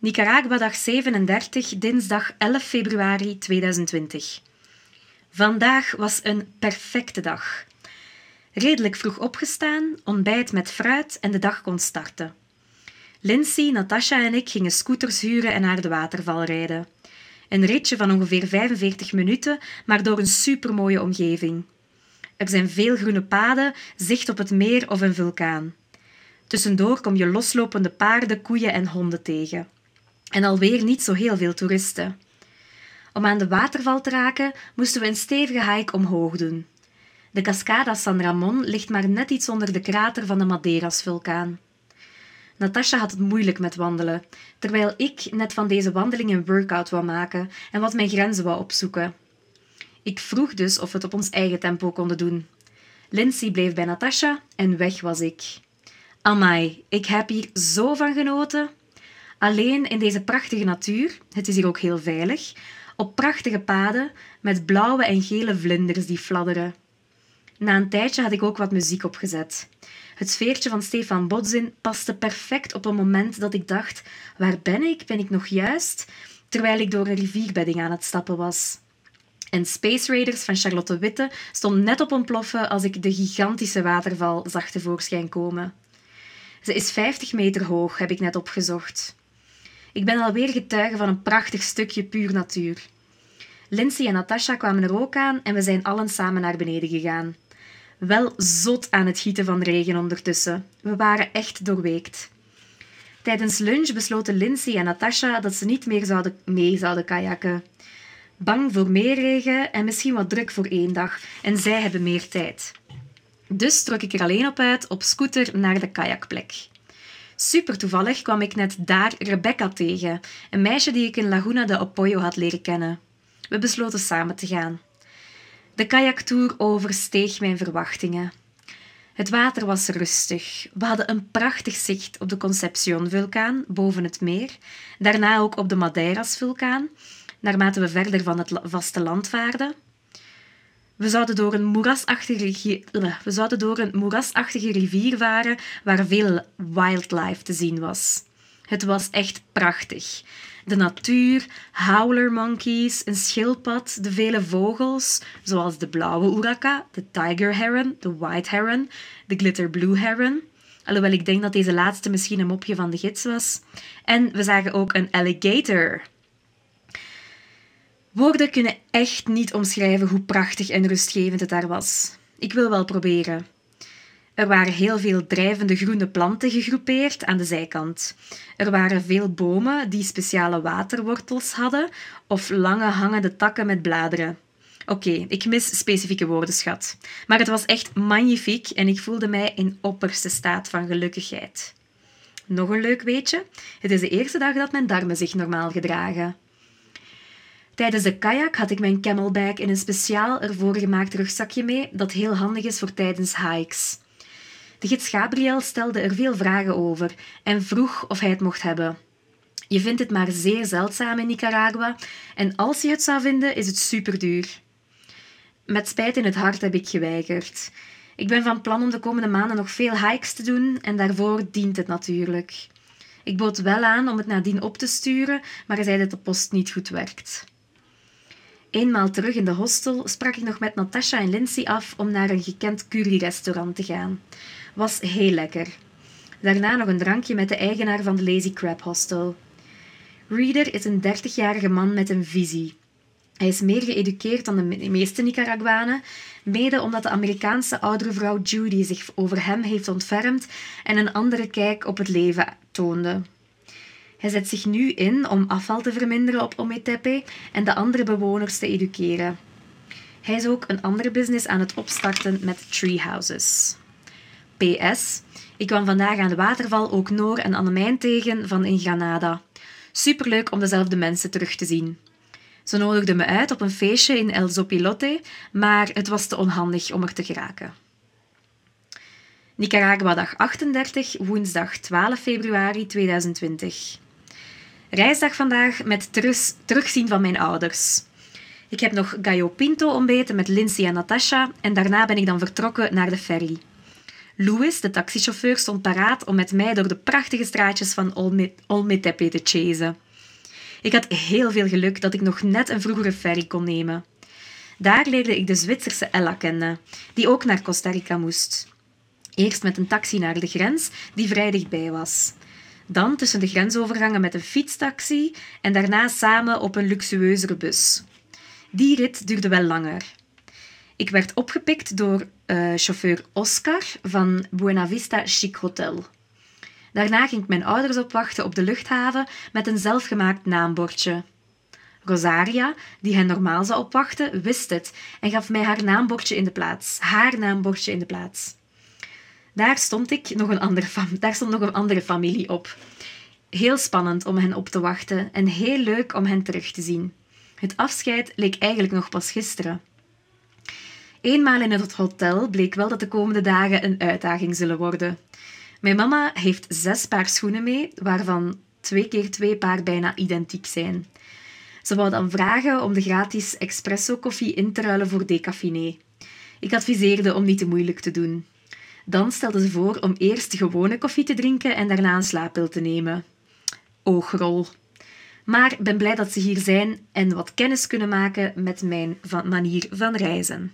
Nicaragua dag 37, dinsdag 11 februari 2020. Vandaag was een perfecte dag. Redelijk vroeg opgestaan, ontbijt met fruit en de dag kon starten. Lindsay, Natasha en ik gingen scooters huren en naar de waterval rijden. Een ritje van ongeveer 45 minuten, maar door een supermooie omgeving. Er zijn veel groene paden, zicht op het meer of een vulkaan. Tussendoor kom je loslopende paarden, koeien en honden tegen. En alweer niet zo heel veel toeristen. Om aan de waterval te raken moesten we een stevige hike omhoog doen. De Cascada San Ramon ligt maar net iets onder de krater van de Madeiras-vulkaan. Natasha had het moeilijk met wandelen, terwijl ik net van deze wandeling een workout wou maken en wat mijn grenzen wou opzoeken. Ik vroeg dus of we het op ons eigen tempo konden doen. Lindsay bleef bij Natasha en weg was ik. Amai, ik heb hier zo van genoten. Alleen in deze prachtige natuur, het is hier ook heel veilig, op prachtige paden met blauwe en gele vlinders die fladderen. Na een tijdje had ik ook wat muziek opgezet. Het sfeertje van Stefan Bodzin paste perfect op een moment dat ik dacht: waar ben ik? Ben ik nog juist? Terwijl ik door een rivierbedding aan het stappen was. En Space Raiders van Charlotte Witte stond net op ontploffen als ik de gigantische waterval zag tevoorschijn komen. Ze is 50 meter hoog, heb ik net opgezocht. Ik ben alweer getuige van een prachtig stukje puur natuur. Lindsay en Natasha kwamen er ook aan en we zijn allen samen naar beneden gegaan. Wel zot aan het gieten van regen ondertussen. We waren echt doorweekt. Tijdens lunch besloten Lindsay en Natasha dat ze niet meer zouden mee zouden kajakken. Bang voor meer regen en misschien wat druk voor één dag. En zij hebben meer tijd. Dus trok ik er alleen op uit op scooter naar de kajakplek. Super toevallig kwam ik net daar Rebecca tegen, een meisje die ik in Laguna de Opoyo had leren kennen. We besloten samen te gaan. De kajaktour oversteeg mijn verwachtingen. Het water was rustig. We hadden een prachtig zicht op de Concepcion-vulkaan boven het meer, daarna ook op de Madeiras-vulkaan, naarmate we verder van het vasteland vaarden. We zouden, door een moerasachtige, we zouden door een rivier varen waar veel wildlife te zien was. Het was echt prachtig. De natuur, howler monkeys, een schildpad, de vele vogels, zoals de blauwe uraka, de tiger heron, de white heron, de glitter blue heron. Alhoewel ik denk dat deze laatste misschien een mopje van de gids was. En we zagen ook een alligator. Woorden kunnen echt niet omschrijven hoe prachtig en rustgevend het daar was. Ik wil wel proberen. Er waren heel veel drijvende groene planten gegroepeerd aan de zijkant. Er waren veel bomen die speciale waterwortels hadden of lange hangende takken met bladeren. Oké, ik mis specifieke woordenschat. Maar het was echt magnifiek en ik voelde mij in opperste staat van gelukkigheid. Nog een leuk weetje: het is de eerste dag dat mijn darmen zich normaal gedragen. Tijdens de kajak had ik mijn camelback in een speciaal ervoor gemaakt rugzakje mee, dat heel handig is voor tijdens hikes. De gids Gabriel stelde er veel vragen over en vroeg of hij het mocht hebben. Je vindt het maar zeer zeldzaam in Nicaragua en als je het zou vinden, is het superduur. Met spijt in het hart heb ik geweigerd. Ik ben van plan om de komende maanden nog veel hikes te doen en daarvoor dient het natuurlijk. Ik bood wel aan om het nadien op te sturen, maar hij zei dat de post niet goed werkt. Eenmaal terug in de hostel sprak ik nog met Natasha en Lindsay af om naar een gekend curry-restaurant te gaan. Was heel lekker. Daarna nog een drankje met de eigenaar van de Lazy Crab Hostel. Reader is een 30-jarige man met een visie. Hij is meer geëduceerd dan de meeste Nicaraguanen, mede omdat de Amerikaanse oudere vrouw Judy zich over hem heeft ontfermd en een andere kijk op het leven toonde. Hij zet zich nu in om afval te verminderen op Ometepe en de andere bewoners te educeren. Hij is ook een andere business aan het opstarten met treehouses. PS. Ik kwam vandaag aan de waterval ook Noor en Annemijn tegen van in Granada. Superleuk om dezelfde mensen terug te zien. Ze nodigden me uit op een feestje in El Zopilote, maar het was te onhandig om er te geraken. Nicaragua dag 38, woensdag 12 februari 2020. Reisdag vandaag met terugzien van mijn ouders. Ik heb nog gallo pinto ontbeten met Lindsay en Natasha en daarna ben ik dan vertrokken naar de ferry. Louis, de taxichauffeur, stond paraat om met mij door de prachtige straatjes van Olmetepe te chasen. Ik had heel veel geluk dat ik nog net een vroegere ferry kon nemen. Daar leerde ik de Zwitserse Ella kennen, die ook naar Costa Rica moest. Eerst met een taxi naar de grens, die vrij dichtbij was. Dan tussen de grensovergangen met een fietstaxi en daarna samen op een luxueuzere bus. Die rit duurde wel langer. Ik werd opgepikt door uh, chauffeur Oscar van Buena Vista Chic Hotel. Daarna ging ik mijn ouders opwachten op de luchthaven met een zelfgemaakt naambordje. Rosaria, die hen normaal zou opwachten, wist het en gaf mij haar naambordje in de plaats. Haar naambordje in de plaats. Daar stond, ik nog een andere daar stond nog een andere familie op. Heel spannend om hen op te wachten en heel leuk om hen terug te zien. Het afscheid leek eigenlijk nog pas gisteren. Eenmaal in het hotel bleek wel dat de komende dagen een uitdaging zullen worden. Mijn mama heeft zes paar schoenen mee, waarvan twee keer twee paar bijna identiek zijn. Ze wou dan vragen om de gratis espresso-koffie in te ruilen voor decaffiné. Ik adviseerde om niet te moeilijk te doen. Dan stelde ze voor om eerst gewone koffie te drinken en daarna een slaappil te nemen. Oogrol. Maar ben blij dat ze hier zijn en wat kennis kunnen maken met mijn manier van reizen.